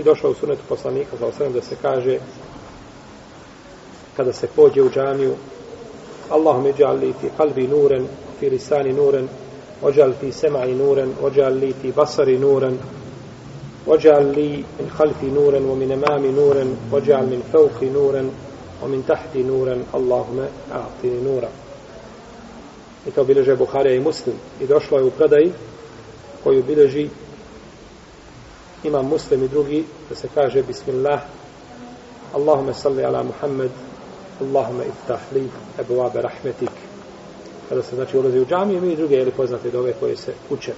I došlo u sunetu poslanika za osrem da se kaže kada se pođe u džamiju Allahum iđal li ti kalbi nuren, fi lisani nuren, ođal ti semai nuren, ođal li ti basari nuren, ođal li min halfi nuren, o min emami nuren, ođal min fauki nuren, o min tahti nuren, Allahume a'tini nura. I to bileže Buharija i Muslim. I došlo je u predaji koju bileži imam Muslim i drugi da se kaže Bismillah. Allahume salli ala Muhammed Allahume iftah li ebu abe rahmetik kada se znači ulazi u džamiju mi i druge ili poznate dove koje se uče.